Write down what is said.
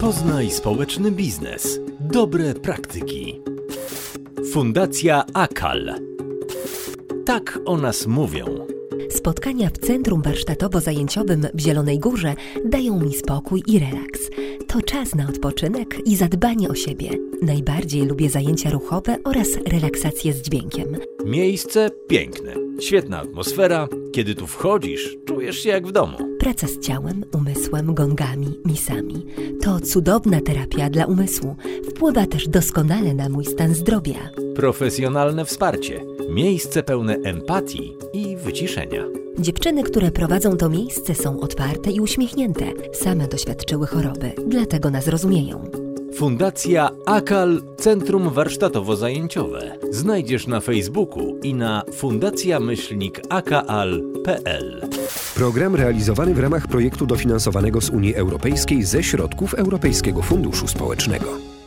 Poznaj społeczny biznes. Dobre praktyki. Fundacja AKAL. Tak o nas mówią. Spotkania w Centrum Warsztatowo-Zajęciowym w Zielonej Górze dają mi spokój i relaks. To czas na odpoczynek i zadbanie o siebie. Najbardziej lubię zajęcia ruchowe oraz relaksację z dźwiękiem. Miejsce piękne. Świetna atmosfera. Kiedy tu wchodzisz, czujesz się jak w domu. Praca z ciałem, umysłem, gongami, misami. To cudowna terapia dla umysłu. Wpływa też doskonale na mój stan zdrowia. Profesjonalne wsparcie. Miejsce pełne empatii i wyciszenia. Dziewczyny, które prowadzą to miejsce, są otwarte i uśmiechnięte. Same doświadczyły choroby, dlatego nas rozumieją. Fundacja AKAL Centrum Warsztatowo-Zajęciowe. Znajdziesz na Facebooku i na fundacjamyślnikakal.pl. Program realizowany w ramach projektu dofinansowanego z Unii Europejskiej ze środków Europejskiego Funduszu Społecznego.